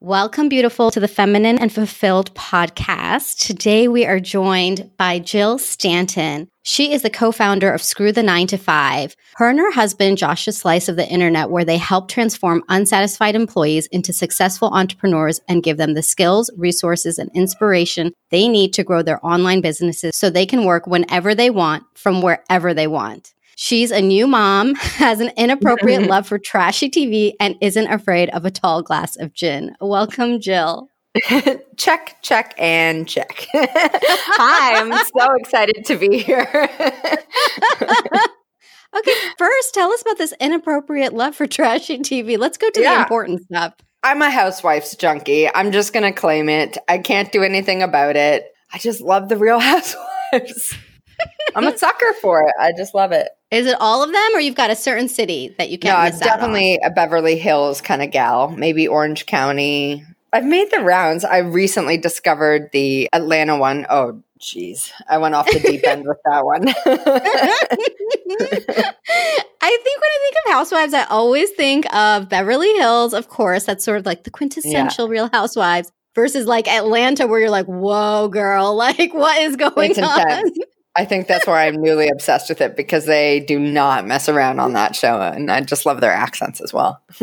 Welcome, beautiful, to the Feminine and Fulfilled podcast. Today we are joined by Jill Stanton. She is the co founder of Screw the Nine to Five. Her and her husband, Josh, a slice of the internet where they help transform unsatisfied employees into successful entrepreneurs and give them the skills, resources, and inspiration they need to grow their online businesses so they can work whenever they want from wherever they want. She's a new mom, has an inappropriate love for trashy TV, and isn't afraid of a tall glass of gin. Welcome, Jill. check, check, and check. Hi, I'm so excited to be here. okay, first, tell us about this inappropriate love for trashy TV. Let's go to yeah. the important stuff. I'm a housewife's junkie. I'm just going to claim it. I can't do anything about it. I just love the real housewives. I'm a sucker for it. I just love it. Is it all of them, or you've got a certain city that you can't? No, I'm definitely a Beverly Hills kind of gal. Maybe Orange County. I've made the rounds. I recently discovered the Atlanta one. Oh, jeez, I went off the deep end with that one. I think when I think of housewives, I always think of Beverly Hills. Of course, that's sort of like the quintessential yeah. Real Housewives versus like Atlanta, where you're like, "Whoa, girl! Like, what is going on?" I think that's why I'm newly obsessed with it because they do not mess around on that show. And I just love their accents as well.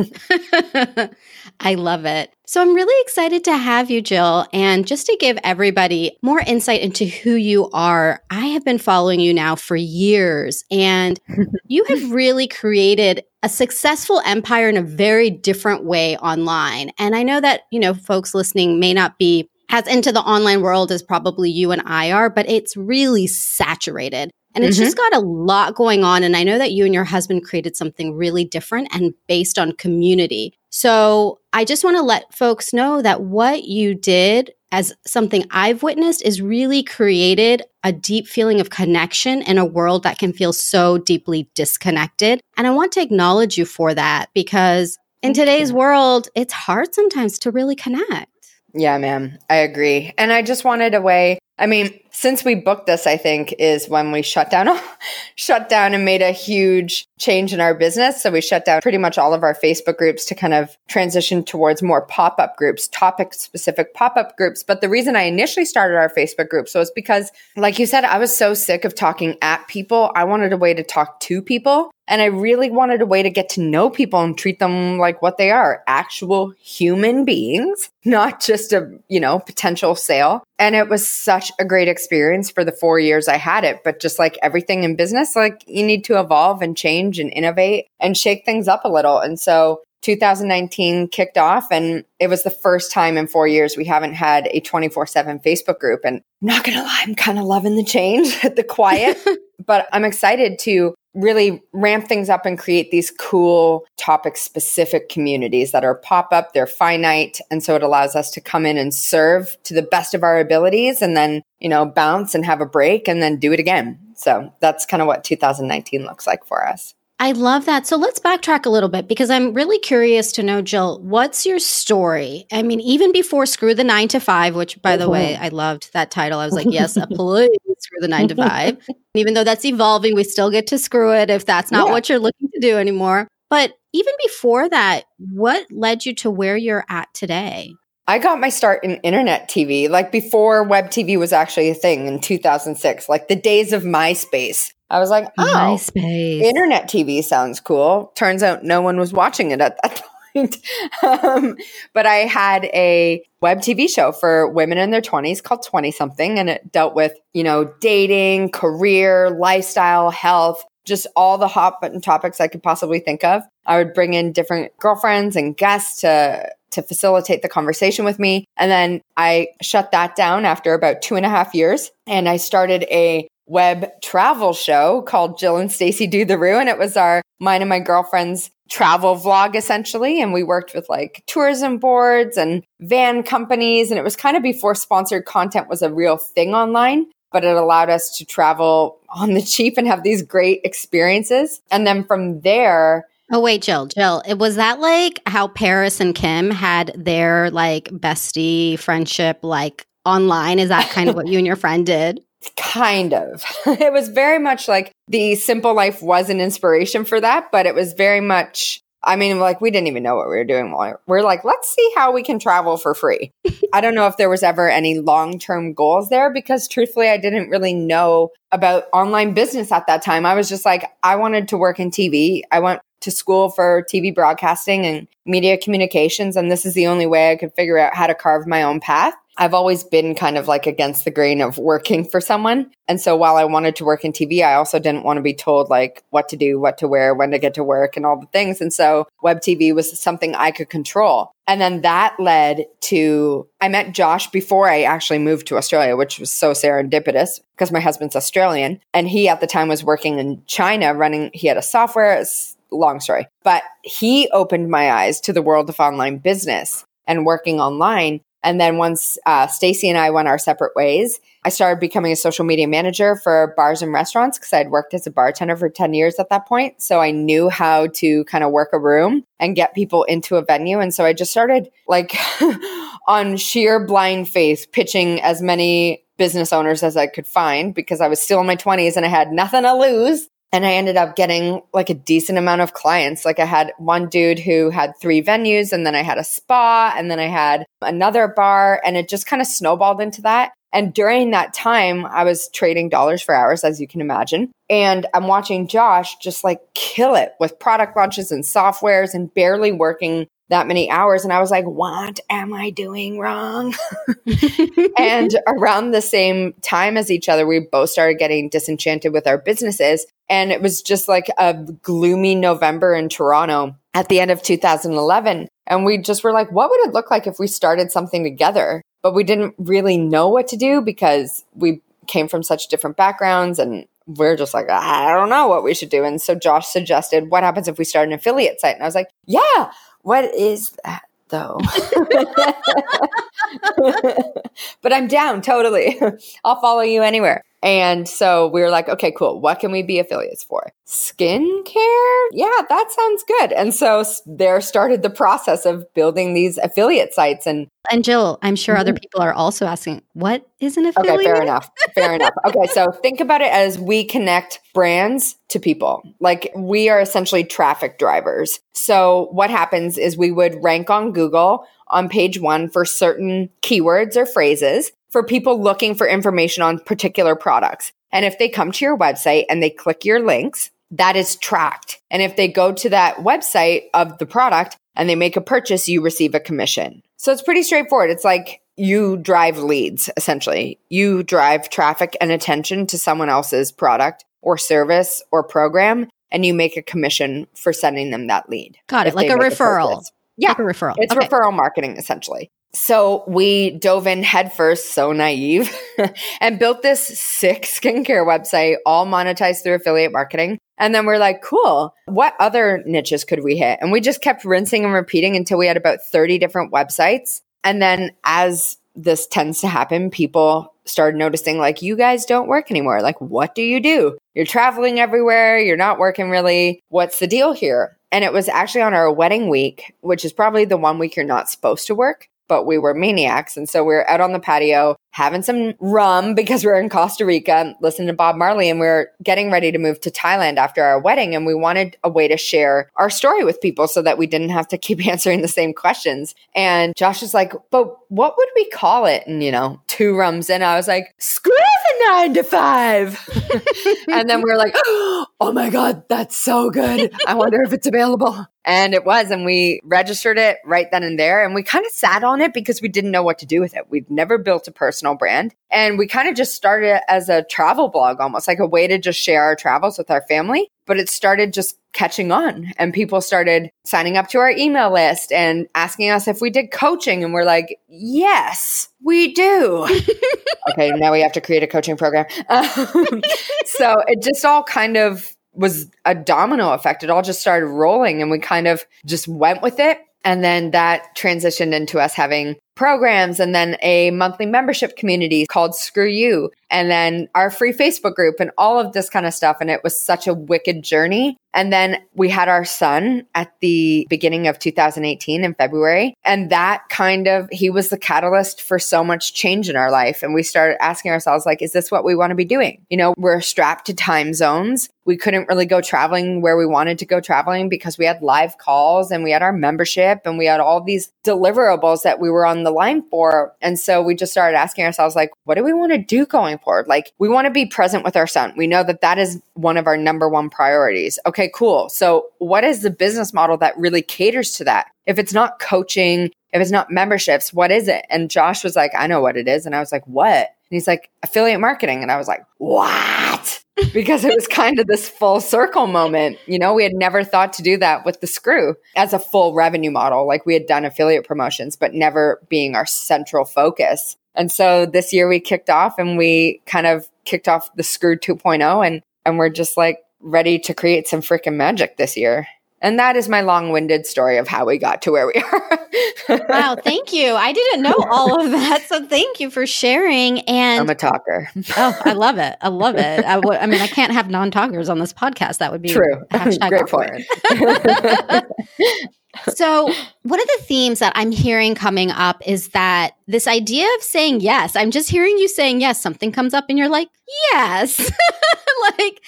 I love it. So I'm really excited to have you, Jill. And just to give everybody more insight into who you are, I have been following you now for years. And you have really created a successful empire in a very different way online. And I know that, you know, folks listening may not be as into the online world as probably you and I are, but it's really saturated. And it's mm-hmm. just got a lot going on. And I know that you and your husband created something really different and based on community. So I just want to let folks know that what you did as something I've witnessed is really created a deep feeling of connection in a world that can feel so deeply disconnected. And I want to acknowledge you for that because in today's world, it's hard sometimes to really connect. Yeah, man, I agree. And I just wanted a way. I mean, since we booked this, I think is when we shut down, shut down and made a huge change in our business. So we shut down pretty much all of our Facebook groups to kind of transition towards more pop up groups, topic specific pop up groups. But the reason I initially started our Facebook groups was because, like you said, I was so sick of talking at people. I wanted a way to talk to people. And I really wanted a way to get to know people and treat them like what they are, actual human beings, not just a, you know, potential sale. And it was such a great experience for the four years I had it. But just like everything in business, like you need to evolve and change and innovate and shake things up a little. And so 2019 kicked off and it was the first time in four years we haven't had a 24 7 Facebook group. And I'm not going to lie, I'm kind of loving the change, the quiet, but I'm excited to really ramp things up and create these cool topic specific communities that are pop up, they're finite. And so it allows us to come in and serve to the best of our abilities and then, you know, bounce and have a break and then do it again. So that's kind of what 2019 looks like for us. I love that. So let's backtrack a little bit because I'm really curious to know, Jill, what's your story? I mean, even before Screw the Nine to Five, which by the way, mm-hmm. I loved that title. I was like, yes, please screw the nine to five. even though that's evolving, we still get to screw it if that's not yeah. what you're looking to do anymore. But even before that, what led you to where you're at today? I got my start in internet TV, like before web TV was actually a thing in 2006, like the days of MySpace. I was like, oh, MySpace. internet TV sounds cool. Turns out no one was watching it at that um, but I had a web TV show for women in their 20s called 20 something, and it dealt with, you know, dating, career, lifestyle, health, just all the hot button topics I could possibly think of. I would bring in different girlfriends and guests to to facilitate the conversation with me. And then I shut that down after about two and a half years. And I started a web travel show called Jill and Stacy Do the Roo. And it was our, mine and my girlfriend's travel vlog essentially. And we worked with like tourism boards and van companies. And it was kind of before sponsored content was a real thing online, but it allowed us to travel on the cheap and have these great experiences. And then from there, Oh wait, Jill, Jill, it was that like how Paris and Kim had their like bestie friendship like online? Is that kind of what you and your friend did? Kind of. it was very much like the simple life was an inspiration for that, but it was very much I mean, like we didn't even know what we were doing. We're like, let's see how we can travel for free. I don't know if there was ever any long term goals there because truthfully, I didn't really know about online business at that time. I was just like, I wanted to work in TV. I went to school for TV broadcasting and media communications. And this is the only way I could figure out how to carve my own path. I've always been kind of like against the grain of working for someone. And so while I wanted to work in TV, I also didn't want to be told like what to do, what to wear, when to get to work and all the things. And so web TV was something I could control. And then that led to, I met Josh before I actually moved to Australia, which was so serendipitous because my husband's Australian. And he at the time was working in China running, he had a software, long story, but he opened my eyes to the world of online business and working online. And then once uh, Stacy and I went our separate ways, I started becoming a social media manager for bars and restaurants because I'd worked as a bartender for 10 years at that point. So I knew how to kind of work a room and get people into a venue. And so I just started like on sheer blind faith pitching as many business owners as I could find because I was still in my 20s and I had nothing to lose. And I ended up getting like a decent amount of clients. Like I had one dude who had three venues, and then I had a spa, and then I had another bar, and it just kind of snowballed into that. And during that time, I was trading dollars for hours, as you can imagine. And I'm watching Josh just like kill it with product launches and softwares and barely working that many hours. And I was like, what am I doing wrong? and around the same time as each other, we both started getting disenchanted with our businesses. And it was just like a gloomy November in Toronto at the end of 2011. And we just were like, what would it look like if we started something together? But we didn't really know what to do because we came from such different backgrounds and we're just like, I don't know what we should do. And so Josh suggested, what happens if we start an affiliate site? And I was like, yeah, what is that though? but I'm down totally. I'll follow you anywhere. And so we were like, okay, cool. What can we be affiliates for? Skincare? Yeah, that sounds good. And so there started the process of building these affiliate sites. And and Jill, I'm sure mm-hmm. other people are also asking, what is an affiliate? Okay, fair enough. Fair enough. Okay, so think about it as we connect brands to people. Like we are essentially traffic drivers. So what happens is we would rank on Google on page one for certain keywords or phrases for people looking for information on particular products. And if they come to your website and they click your links, that is tracked. And if they go to that website of the product and they make a purchase, you receive a commission. So it's pretty straightforward. It's like you drive leads, essentially. You drive traffic and attention to someone else's product or service or program, and you make a commission for sending them that lead. Got it. Like a referral. A yeah. Like a referral. It's okay. referral marketing, essentially. So we dove in headfirst, so naive, and built this sick skincare website, all monetized through affiliate marketing. And then we're like, cool, what other niches could we hit? And we just kept rinsing and repeating until we had about 30 different websites. And then as this tends to happen, people started noticing, like, you guys don't work anymore. Like, what do you do? You're traveling everywhere. You're not working really. What's the deal here? And it was actually on our wedding week, which is probably the one week you're not supposed to work but we were maniacs. And so we are out on the patio having some rum because we are in Costa Rica, listening to Bob Marley, and we are getting ready to move to Thailand after our wedding. And we wanted a way to share our story with people so that we didn't have to keep answering the same questions. And Josh was like, but what would we call it? And, you know, two rums in, I was like, screw nine to five. and then we were like, oh my God, that's so good. I wonder if it's available. And it was. And we registered it right then and there. And we kind of sat on it because we didn't know what to do with it. We'd never built a personal brand. And we kind of just started it as a travel blog, almost like a way to just share our travels with our family. But it started just catching on and people started signing up to our email list and asking us if we did coaching. And we're like, yes, we do. okay, now we have to create a coaching program. Um, so it just all kind of was a domino effect. It all just started rolling and we kind of just went with it. And then that transitioned into us having programs and then a monthly membership community called Screw You and then our free Facebook group and all of this kind of stuff. And it was such a wicked journey. And then we had our son at the beginning of 2018 in February. And that kind of, he was the catalyst for so much change in our life. And we started asking ourselves, like, is this what we want to be doing? You know, we're strapped to time zones. We couldn't really go traveling where we wanted to go traveling because we had live calls and we had our membership and we had all these deliverables that we were on the line for. And so we just started asking ourselves, like, what do we want to do going forward? Like, we want to be present with our son. We know that that is one of our number one priorities. Okay, cool. So, what is the business model that really caters to that? If it's not coaching, if it's not memberships, what is it? And Josh was like, I know what it is. And I was like, what? And he's like, affiliate marketing. And I was like, what? because it was kind of this full circle moment. You know, we had never thought to do that with the screw as a full revenue model. Like we had done affiliate promotions, but never being our central focus. And so this year we kicked off and we kind of kicked off the Screw 2.0 and and we're just like ready to create some freaking magic this year. And that is my long-winded story of how we got to where we are. wow, thank you. I didn't know all of that, so thank you for sharing. And I'm a talker. oh, I love it. I love it. I, w- I mean, I can't have non-talkers on this podcast. That would be true. Great point so, one of the themes that I'm hearing coming up is that this idea of saying yes, I'm just hearing you saying yes, something comes up and you're like, yes. like,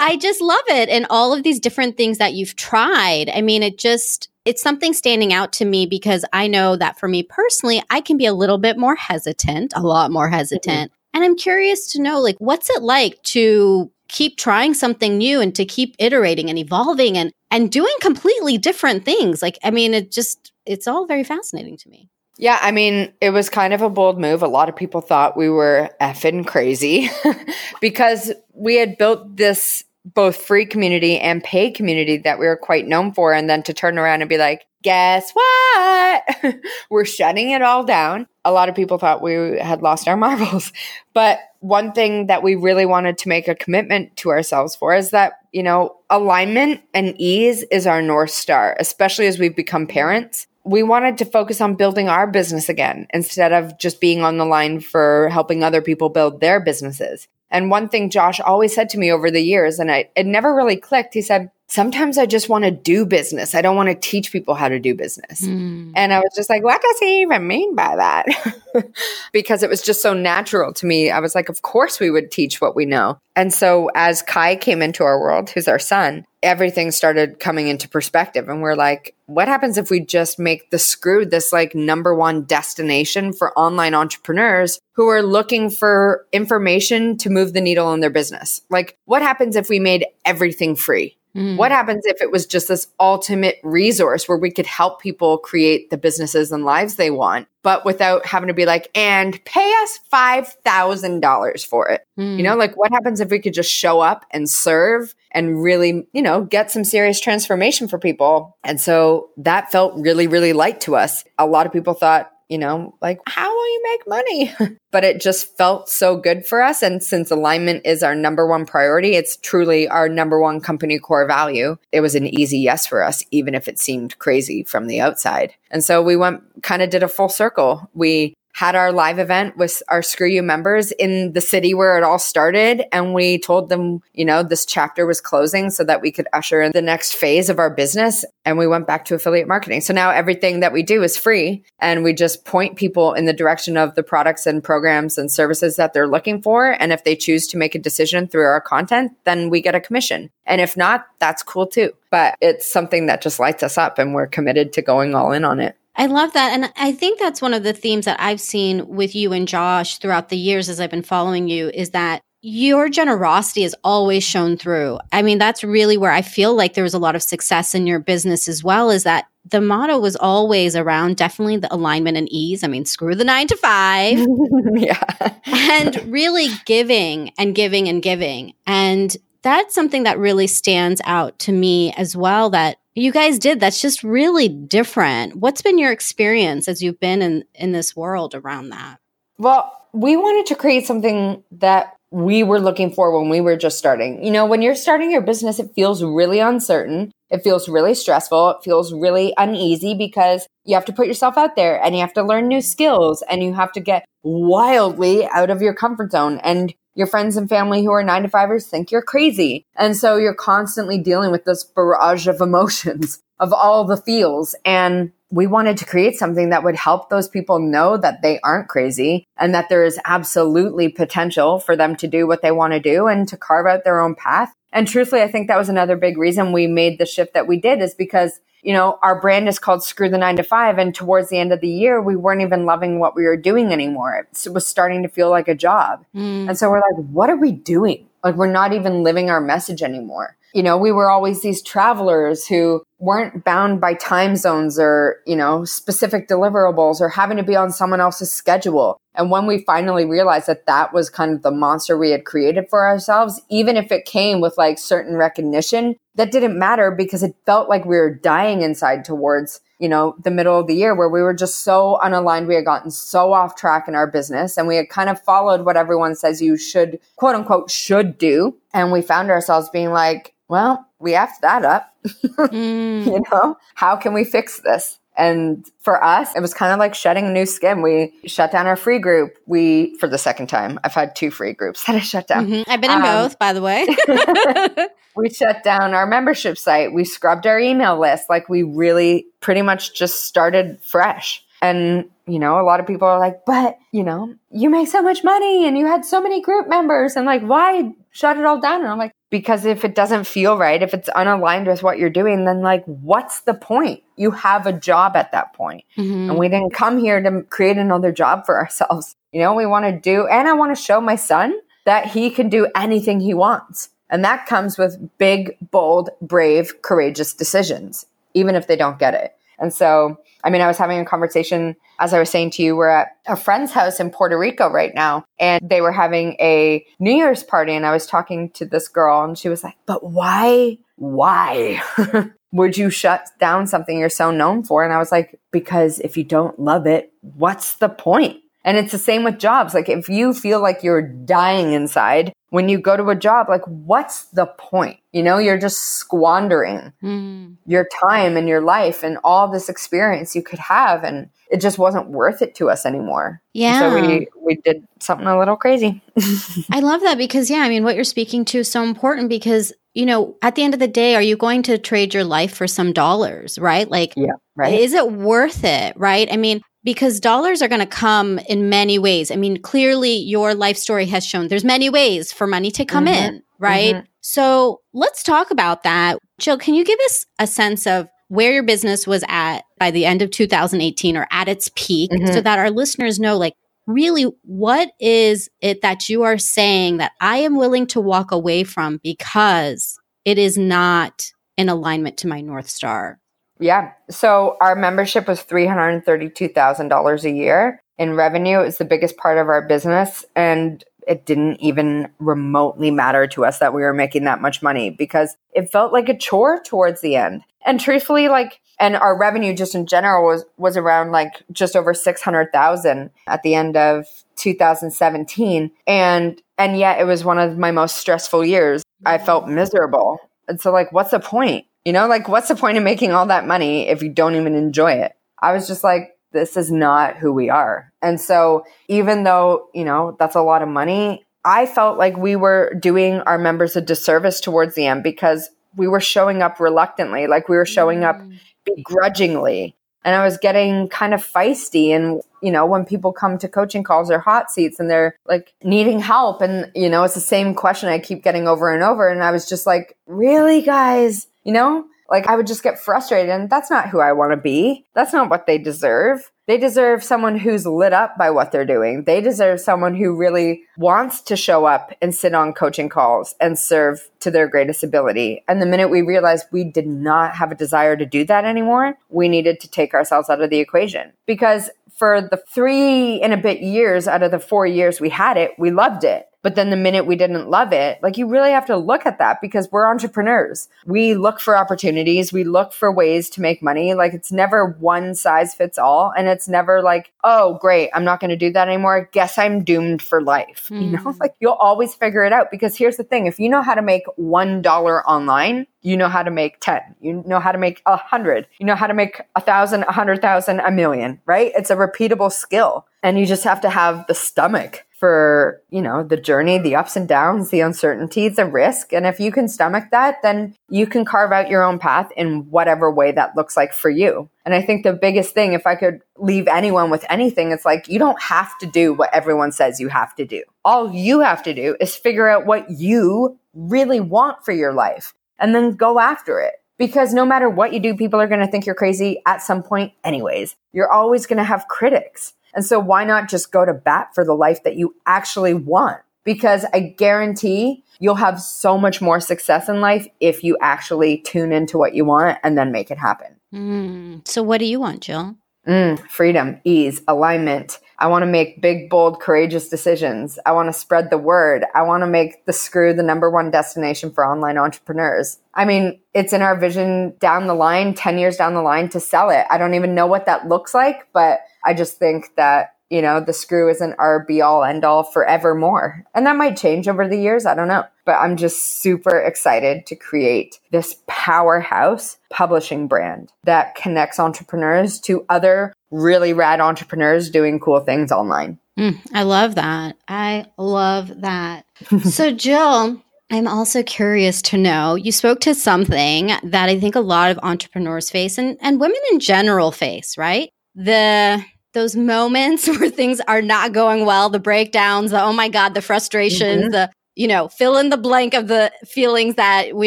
I just love it. And all of these different things that you've tried. I mean, it just, it's something standing out to me because I know that for me personally, I can be a little bit more hesitant, a lot more hesitant. Mm-hmm. And I'm curious to know, like, what's it like to keep trying something new and to keep iterating and evolving and and doing completely different things. Like I mean it just it's all very fascinating to me. Yeah, I mean, it was kind of a bold move. A lot of people thought we were effing crazy because we had built this both free community and paid community that we were quite known for. And then to turn around and be like, guess what? we're shutting it all down. A lot of people thought we had lost our marbles. But one thing that we really wanted to make a commitment to ourselves for is that, you know, alignment and ease is our North Star, especially as we've become parents. We wanted to focus on building our business again instead of just being on the line for helping other people build their businesses. And one thing Josh always said to me over the years, and I, it never really clicked, he said, sometimes I just want to do business. I don't want to teach people how to do business. Mm. And I was just like, what does he even mean by that? because it was just so natural to me. I was like, of course we would teach what we know. And so as Kai came into our world, who's our son, everything started coming into perspective. And we're like, what happens if we just make the screw this like number one destination for online entrepreneurs who are looking for information to move the needle in their business? Like, what happens if we made everything free? Mm. What happens if it was just this ultimate resource where we could help people create the businesses and lives they want, but without having to be like, and pay us $5,000 for it? Mm. You know, like what happens if we could just show up and serve and really, you know, get some serious transformation for people? And so that felt really, really light to us. A lot of people thought, you know, like, how will you make money? but it just felt so good for us. And since alignment is our number one priority, it's truly our number one company core value. It was an easy yes for us, even if it seemed crazy from the outside. And so we went, kind of did a full circle. We had our live event with our Screw You members in the city where it all started. And we told them, you know, this chapter was closing so that we could usher in the next phase of our business. And we went back to affiliate marketing. So now everything that we do is free. And we just point people in the direction of the products and programs and services that they're looking for. And if they choose to make a decision through our content, then we get a commission. And if not, that's cool too. But it's something that just lights us up and we're committed to going all in on it. I love that. And I think that's one of the themes that I've seen with you and Josh throughout the years as I've been following you is that your generosity is always shown through. I mean, that's really where I feel like there was a lot of success in your business as well, is that the motto was always around definitely the alignment and ease. I mean, screw the nine to five. yeah. and really giving and giving and giving. And that's something that really stands out to me as well that you guys did that's just really different what's been your experience as you've been in in this world around that well we wanted to create something that we were looking for when we were just starting. You know, when you're starting your business, it feels really uncertain. It feels really stressful. It feels really uneasy because you have to put yourself out there and you have to learn new skills and you have to get wildly out of your comfort zone. And your friends and family who are nine to fivers think you're crazy. And so you're constantly dealing with this barrage of emotions of all the feels. And we wanted to create something that would help those people know that they aren't crazy and that there is absolutely potential for them to do what they want to do and to carve out their own path. And truthfully, I think that was another big reason we made the shift that we did is because you know, our brand is called Screw the Nine to Five. And towards the end of the year, we weren't even loving what we were doing anymore. It was starting to feel like a job. Mm. And so we're like, what are we doing? Like, we're not even living our message anymore you know, we were always these travelers who weren't bound by time zones or, you know, specific deliverables or having to be on someone else's schedule. And when we finally realized that that was kind of the monster we had created for ourselves, even if it came with like certain recognition, that didn't matter because it felt like we were dying inside towards you know, the middle of the year where we were just so unaligned. We had gotten so off track in our business and we had kind of followed what everyone says you should, quote unquote, should do. And we found ourselves being like, well, we effed that up. mm. You know, how can we fix this? And for us, it was kind of like shedding a new skin. We shut down our free group. We, for the second time, I've had two free groups that I shut down. Mm-hmm. I've been in um, both, by the way. we shut down our membership site. We scrubbed our email list. Like we really pretty much just started fresh. And, you know, a lot of people are like, but, you know, you make so much money and you had so many group members and like, why shut it all down? And I'm like, because if it doesn't feel right, if it's unaligned with what you're doing, then like, what's the point? You have a job at that point. Mm-hmm. And we didn't come here to create another job for ourselves. You know, we want to do, and I want to show my son that he can do anything he wants. And that comes with big, bold, brave, courageous decisions, even if they don't get it. And so, I mean, I was having a conversation, as I was saying to you, we're at a friend's house in Puerto Rico right now, and they were having a New Year's party. And I was talking to this girl, and she was like, But why, why would you shut down something you're so known for? And I was like, Because if you don't love it, what's the point? And it's the same with jobs. Like, if you feel like you're dying inside, when you go to a job, like, what's the point? You know, you're just squandering mm. your time and your life and all this experience you could have. And it just wasn't worth it to us anymore. Yeah. so we, we did something a little crazy. I love that because, yeah, I mean, what you're speaking to is so important because, you know, at the end of the day, are you going to trade your life for some dollars, right? Like, yeah, right. Is it worth it, right? I mean, because dollars are going to come in many ways. I mean, clearly your life story has shown there's many ways for money to come mm-hmm. in, right? Mm-hmm. So let's talk about that. Jill, can you give us a sense of where your business was at by the end of 2018 or at its peak mm-hmm. so that our listeners know, like, really, what is it that you are saying that I am willing to walk away from because it is not in alignment to my North Star? Yeah. So our membership was $332,000 a year in revenue. It was the biggest part of our business. And it didn't even remotely matter to us that we were making that much money because it felt like a chore towards the end. And truthfully, like, and our revenue just in general was, was around like just over 600,000 at the end of 2017. And, and yet it was one of my most stressful years. I felt miserable. And so like, what's the point? You know, like what's the point of making all that money if you don't even enjoy it? I was just like, this is not who we are. And so even though, you know, that's a lot of money, I felt like we were doing our members a disservice towards the end because we were showing up reluctantly, like we were showing up mm. begrudgingly. And I was getting kind of feisty. And, you know, when people come to coaching calls or hot seats and they're like needing help, and, you know, it's the same question I keep getting over and over. And I was just like, really, guys? You know, like I would just get frustrated and that's not who I want to be. That's not what they deserve. They deserve someone who's lit up by what they're doing. They deserve someone who really wants to show up and sit on coaching calls and serve to their greatest ability. And the minute we realized we did not have a desire to do that anymore, we needed to take ourselves out of the equation because for the three and a bit years out of the four years we had it, we loved it But then the minute we didn't love it, like you really have to look at that because we're entrepreneurs. We look for opportunities, we look for ways to make money. Like it's never one size fits all. And it's never like, oh, great, I'm not going to do that anymore. Guess I'm doomed for life. Mm. You know, like you'll always figure it out because here's the thing if you know how to make $1 online, you know how to make 10 you know how to make a hundred you know how to make a thousand a hundred thousand a million right it's a repeatable skill and you just have to have the stomach for you know the journey the ups and downs the uncertainty the risk and if you can stomach that then you can carve out your own path in whatever way that looks like for you and i think the biggest thing if i could leave anyone with anything it's like you don't have to do what everyone says you have to do all you have to do is figure out what you really want for your life and then go after it. Because no matter what you do, people are going to think you're crazy at some point, anyways. You're always going to have critics. And so why not just go to bat for the life that you actually want? Because I guarantee you'll have so much more success in life if you actually tune into what you want and then make it happen. Mm. So, what do you want, Jill? Mm, freedom, ease, alignment, I want to make big, bold, courageous decisions. I want to spread the word. I want to make the screw the number one destination for online entrepreneurs. I mean, it's in our vision down the line, 10 years down the line to sell it. I don't even know what that looks like, but I just think that you know, the screw isn't our be all end all forevermore. And that might change over the years. I don't know. But I'm just super excited to create this powerhouse publishing brand that connects entrepreneurs to other really rad entrepreneurs doing cool things online. Mm, I love that. I love that. so, Jill, I'm also curious to know you spoke to something that I think a lot of entrepreneurs face and, and women in general face, right? The those moments where things are not going well, the breakdowns, the oh my God, the frustrations, mm-hmm. the, you know, fill in the blank of the feelings that we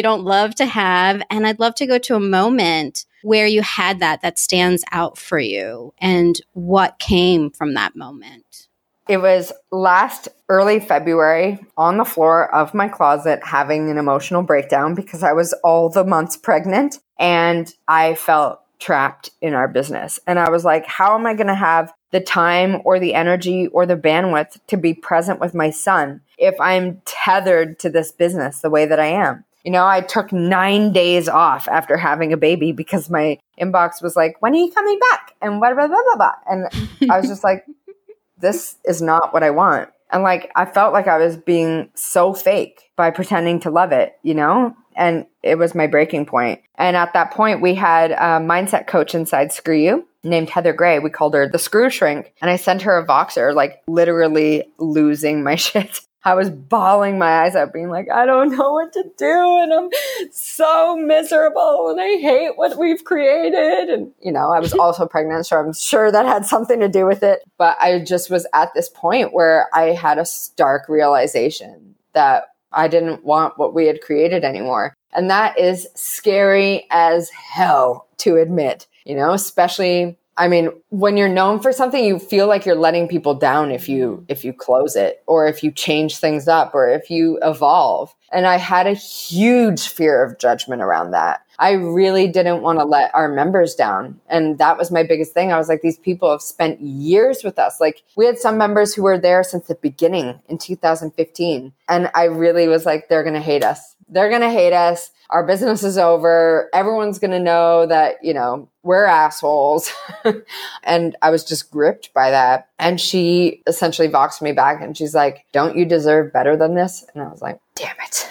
don't love to have. And I'd love to go to a moment where you had that that stands out for you and what came from that moment. It was last early February on the floor of my closet having an emotional breakdown because I was all the months pregnant and I felt trapped in our business. And I was like, how am I going to have the time or the energy or the bandwidth to be present with my son if I'm tethered to this business the way that I am? You know, I took nine days off after having a baby because my inbox was like, when are you coming back? And blah, blah, blah, blah, blah. And I was just like, this is not what I want. And like, I felt like I was being so fake by pretending to love it, you know? And it was my breaking point. And at that point, we had a mindset coach inside Screw You named Heather Gray. We called her the Screw Shrink. And I sent her a Voxer, like literally losing my shit. I was bawling my eyes out, being like, I don't know what to do. And I'm so miserable. And I hate what we've created. And, you know, I was also pregnant. So I'm sure that had something to do with it. But I just was at this point where I had a stark realization that I didn't want what we had created anymore. And that is scary as hell to admit, you know, especially I mean, when you're known for something, you feel like you're letting people down if you if you close it or if you change things up or if you evolve. And I had a huge fear of judgment around that. I really didn't want to let our members down. And that was my biggest thing. I was like, these people have spent years with us. Like, we had some members who were there since the beginning in 2015. And I really was like, they're going to hate us. They're going to hate us. Our business is over. Everyone's going to know that, you know, we're assholes. and I was just gripped by that. And she essentially voxed me back and she's like, don't you deserve better than this? And I was like, damn it.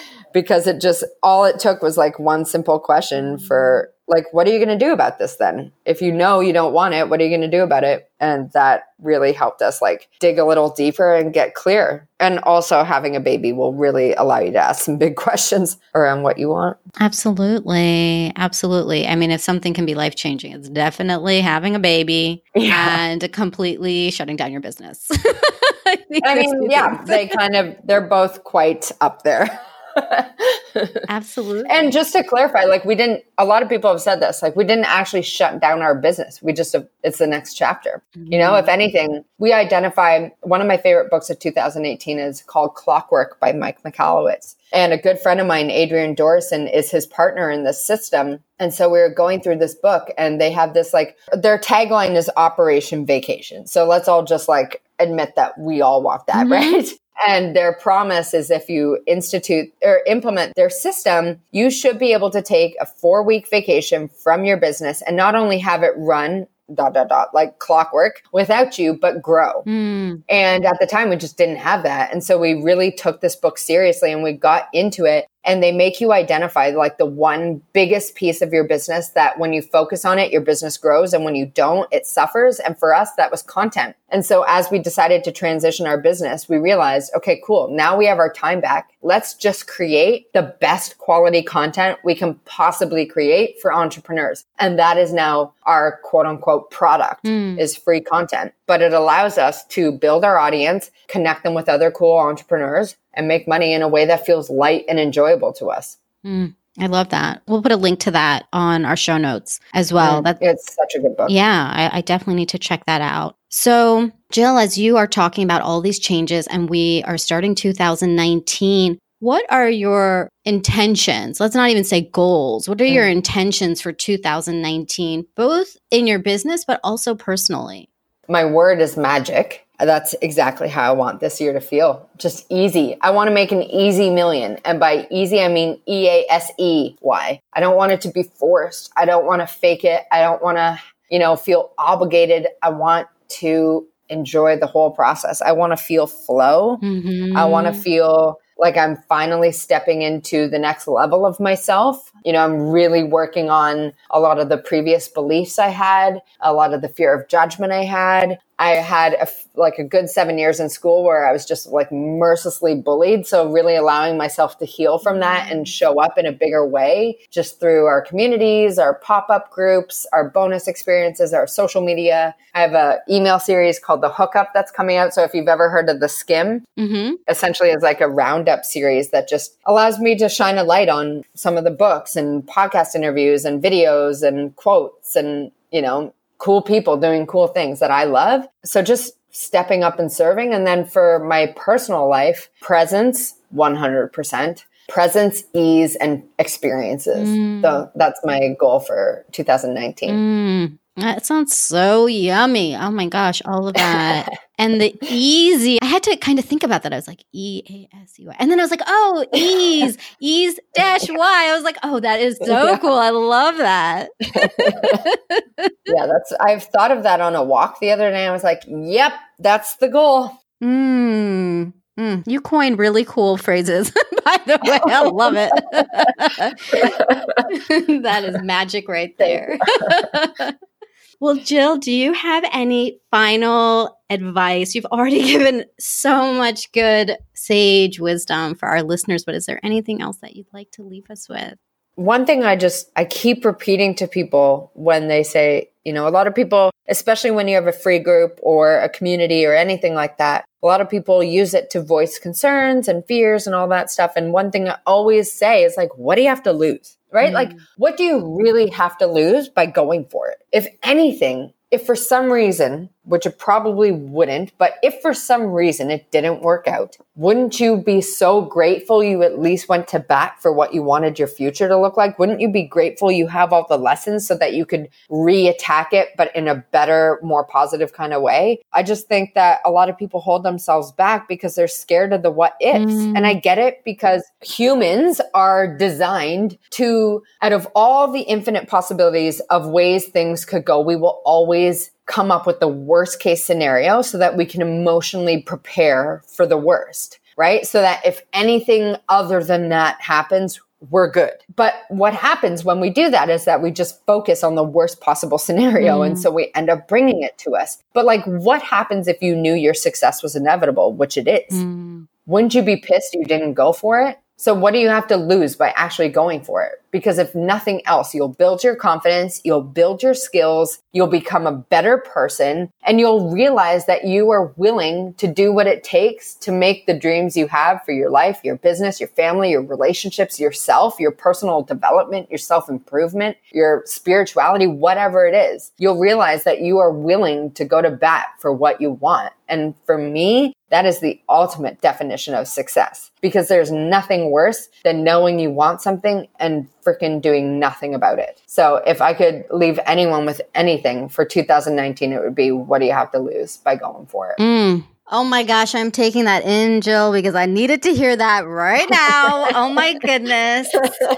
because it just all it took was like one simple question for like what are you going to do about this then? If you know you don't want it what are you going to do about it? And that really helped us like dig a little deeper and get clear. And also having a baby will really allow you to ask some big questions around what you want. Absolutely. Absolutely. I mean if something can be life changing it's definitely having a baby yeah. and completely shutting down your business. I, I mean yeah they kind of they're both quite up there Absolutely. And just to clarify, like we didn't, a lot of people have said this, like we didn't actually shut down our business. We just, it's the next chapter. Mm-hmm. You know, if anything, we identify one of my favorite books of 2018 is called Clockwork by Mike Michalowicz. And a good friend of mine, Adrienne Dorison, is his partner in this system. And so we were going through this book and they have this like, their tagline is Operation Vacation. So let's all just like admit that we all want that, mm-hmm. right? And their promise is if you institute or implement their system, you should be able to take a four week vacation from your business and not only have it run dot dot dot like clockwork without you but grow. Mm. and at the time we just didn't have that. And so we really took this book seriously and we got into it and they make you identify like the one biggest piece of your business that when you focus on it, your business grows. And when you don't, it suffers. And for us, that was content. And so as we decided to transition our business, we realized, okay, cool. Now we have our time back. Let's just create the best quality content we can possibly create for entrepreneurs. And that is now our quote unquote product mm. is free content, but it allows us to build our audience, connect them with other cool entrepreneurs and make money in a way that feels light and enjoyable to us. Mm, I love that. We'll put a link to that on our show notes as well. Mm, it's such a good book. Yeah, I, I definitely need to check that out. So, Jill, as you are talking about all these changes and we are starting 2019, what are your intentions? Let's not even say goals. What are your mm. intentions for 2019, both in your business, but also personally? My word is magic. That's exactly how I want this year to feel. Just easy. I want to make an easy million. And by easy, I mean E A S E Y. I don't want it to be forced. I don't want to fake it. I don't want to, you know, feel obligated. I want to enjoy the whole process. I want to feel flow. Mm-hmm. I want to feel like I'm finally stepping into the next level of myself. You know, I'm really working on a lot of the previous beliefs I had, a lot of the fear of judgment I had. I had a, like a good seven years in school where I was just like mercilessly bullied. So really allowing myself to heal from that and show up in a bigger way just through our communities, our pop-up groups, our bonus experiences, our social media. I have a email series called The Hookup that's coming out. So if you've ever heard of The Skimm, mm-hmm. essentially is like a roundup series that just allows me to shine a light on some of the books and podcast interviews and videos and quotes and you know cool people doing cool things that I love. So just stepping up and serving. And then for my personal life, presence, 100%. Presence, ease, and experiences. Mm. So that's my goal for 2019. Mm. That sounds so yummy. Oh my gosh, all of that. and the easy, I had to kind of think about that. I was like, E A S E Y. And then I was like, oh, ease, ease dash Y. I was like, oh, that is so yeah. cool. I love that. yeah, that's, I've thought of that on a walk the other day. I was like, yep, that's the goal. Mm. Mm, you coin really cool phrases, by the way. I love it. that is magic right there. Well, Jill, do you have any final advice? You've already given so much good sage wisdom for our listeners, but is there anything else that you'd like to leave us with? One thing I just I keep repeating to people when they say, you know, a lot of people, especially when you have a free group or a community or anything like that, a lot of people use it to voice concerns and fears and all that stuff. And one thing I always say is like, what do you have to lose? Right? Mm. Like, what do you really have to lose by going for it? If anything, if for some reason, which it probably wouldn't, but if for some reason it didn't work out, wouldn't you be so grateful you at least went to bat for what you wanted your future to look like? Wouldn't you be grateful you have all the lessons so that you could re-attack it, but in a better, more positive kind of way? I just think that a lot of people hold themselves back because they're scared of the what ifs. Mm. And I get it because humans are designed to, out of all the infinite possibilities of ways things could go, we will always come up with the worst case scenario so that we can emotionally prepare for the worst, right? So that if anything other than that happens, we're good. But what happens when we do that is that we just focus on the worst possible scenario. Mm. And so we end up bringing it to us. But like, what happens if you knew your success was inevitable, which it is? Mm. Wouldn't you be pissed you didn't go for it? So what do you have to lose by actually going for it? Because if nothing else, you'll build your confidence, you'll build your skills, you'll become a better person, and you'll realize that you are willing to do what it takes to make the dreams you have for your life, your business, your family, your relationships, yourself, your personal development, your self improvement, your spirituality, whatever it is. You'll realize that you are willing to go to bat for what you want. And for me, that is the ultimate definition of success because there's nothing worse than knowing you want something and freaking doing nothing about it. So if I could leave anyone with anything for 2019, it would be what do you have to lose by going for it? Mm. Oh my gosh, I'm taking that in, Jill, because I needed to hear that right now. oh my goodness.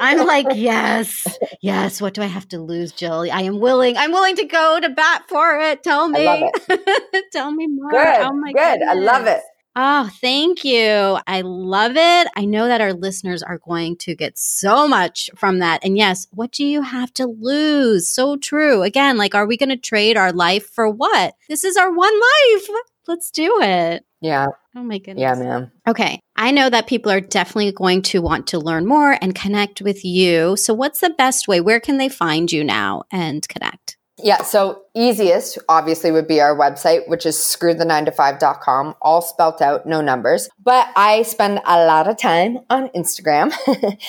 I'm like, yes, yes. What do I have to lose, Jill? I am willing. I'm willing to go to bat for it. Tell me. It. Tell me more. Good. Oh my good. Goodness. I love it. Oh, thank you. I love it. I know that our listeners are going to get so much from that. And yes, what do you have to lose? So true. Again, like, are we going to trade our life for what? This is our one life. Let's do it. Yeah. Oh my goodness. Yeah, man. Okay. I know that people are definitely going to want to learn more and connect with you. So, what's the best way? Where can they find you now and connect? Yeah, so easiest obviously would be our website, which is screwthe9to5.com, all spelt out, no numbers. But I spend a lot of time on Instagram.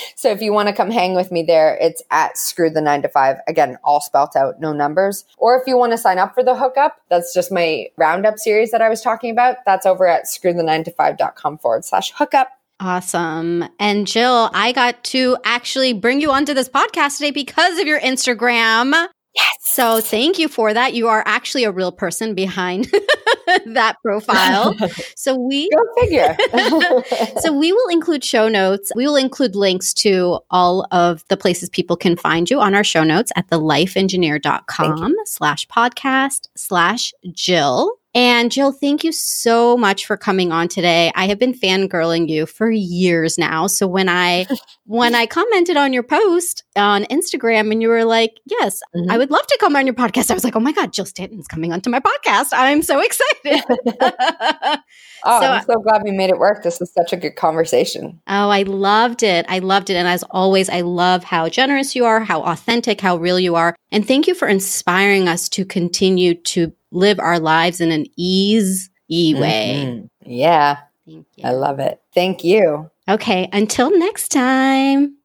so if you want to come hang with me there, it's at screwthe9to5. Again, all spelt out, no numbers. Or if you want to sign up for the hookup, that's just my roundup series that I was talking about. That's over at screwthe9to5.com forward slash hookup. Awesome. And Jill, I got to actually bring you onto this podcast today because of your Instagram. Yes. So thank you for that. You are actually a real person behind that profile. So we go figure. so we will include show notes. We will include links to all of the places people can find you on our show notes at thelifeengineer.com slash podcast slash Jill. And Jill, thank you so much for coming on today. I have been fangirling you for years now. So when I when I commented on your post on Instagram and you were like, "Yes, mm-hmm. I would love to come on your podcast." I was like, "Oh my god, Jill Stanton's coming onto my podcast. I'm so excited." oh, so, I'm so glad we made it work. This was such a good conversation. Oh, I loved it. I loved it. And as always, I love how generous you are, how authentic, how real you are. And thank you for inspiring us to continue to live our lives in an ease way. Mm-hmm. Yeah. I love it. Thank you. Okay. Until next time.